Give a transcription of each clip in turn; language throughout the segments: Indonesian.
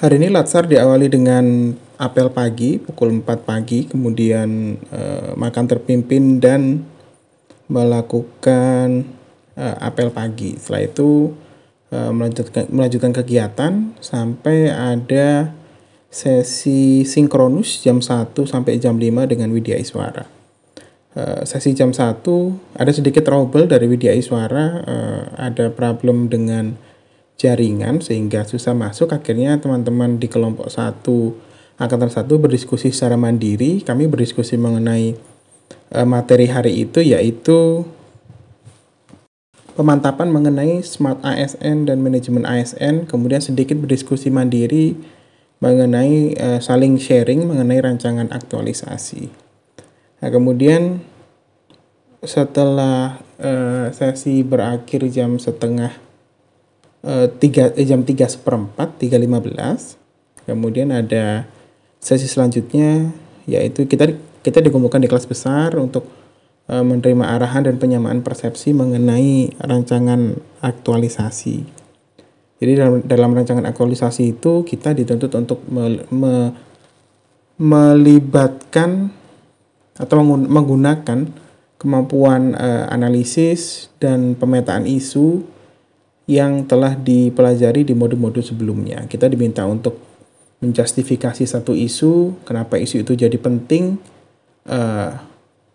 Hari ini Latsar diawali dengan apel pagi pukul 4 pagi, kemudian eh, makan terpimpin dan melakukan eh, apel pagi. Setelah itu eh, melanjutkan, melanjutkan kegiatan sampai ada sesi sinkronus jam 1 sampai jam 5 dengan Widya Iswara. Uh, sesi jam 1 ada sedikit trouble dari Widya Iswara, uh, ada problem dengan jaringan sehingga susah masuk. Akhirnya teman-teman di kelompok satu angkatan satu berdiskusi secara mandiri. Kami berdiskusi mengenai uh, materi hari itu yaitu pemantapan mengenai smart ASN dan manajemen ASN kemudian sedikit berdiskusi mandiri mengenai uh, saling sharing mengenai rancangan aktualisasi. Nah kemudian setelah uh, sesi berakhir jam setengah tiga eh, jam tiga seperempat tiga lima belas. Kemudian ada sesi selanjutnya yaitu kita kita dikumpulkan di kelas besar untuk uh, menerima arahan dan penyamaan persepsi mengenai rancangan aktualisasi. Jadi dalam, dalam rancangan aktualisasi itu kita dituntut untuk me, me, melibatkan atau menggunakan kemampuan uh, analisis dan pemetaan isu yang telah dipelajari di mode-mode sebelumnya. Kita diminta untuk menjustifikasi satu isu, kenapa isu itu jadi penting. Uh,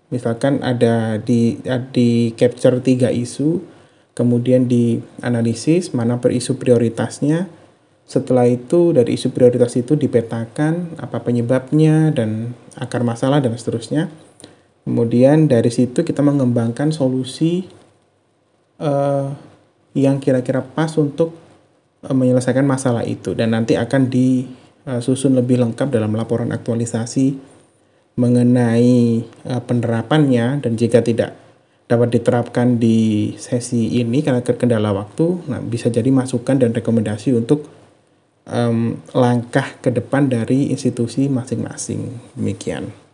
misalkan ada di di capture tiga isu, kemudian dianalisis mana per isu prioritasnya. Setelah itu dari isu prioritas itu dipetakan apa penyebabnya dan akar masalah dan seterusnya. Kemudian dari situ kita mengembangkan solusi uh, yang kira-kira pas untuk uh, menyelesaikan masalah itu dan nanti akan disusun lebih lengkap dalam laporan aktualisasi mengenai uh, penerapannya dan jika tidak dapat diterapkan di sesi ini karena kendala waktu, nah bisa jadi masukan dan rekomendasi untuk um, langkah ke depan dari institusi masing-masing. Demikian.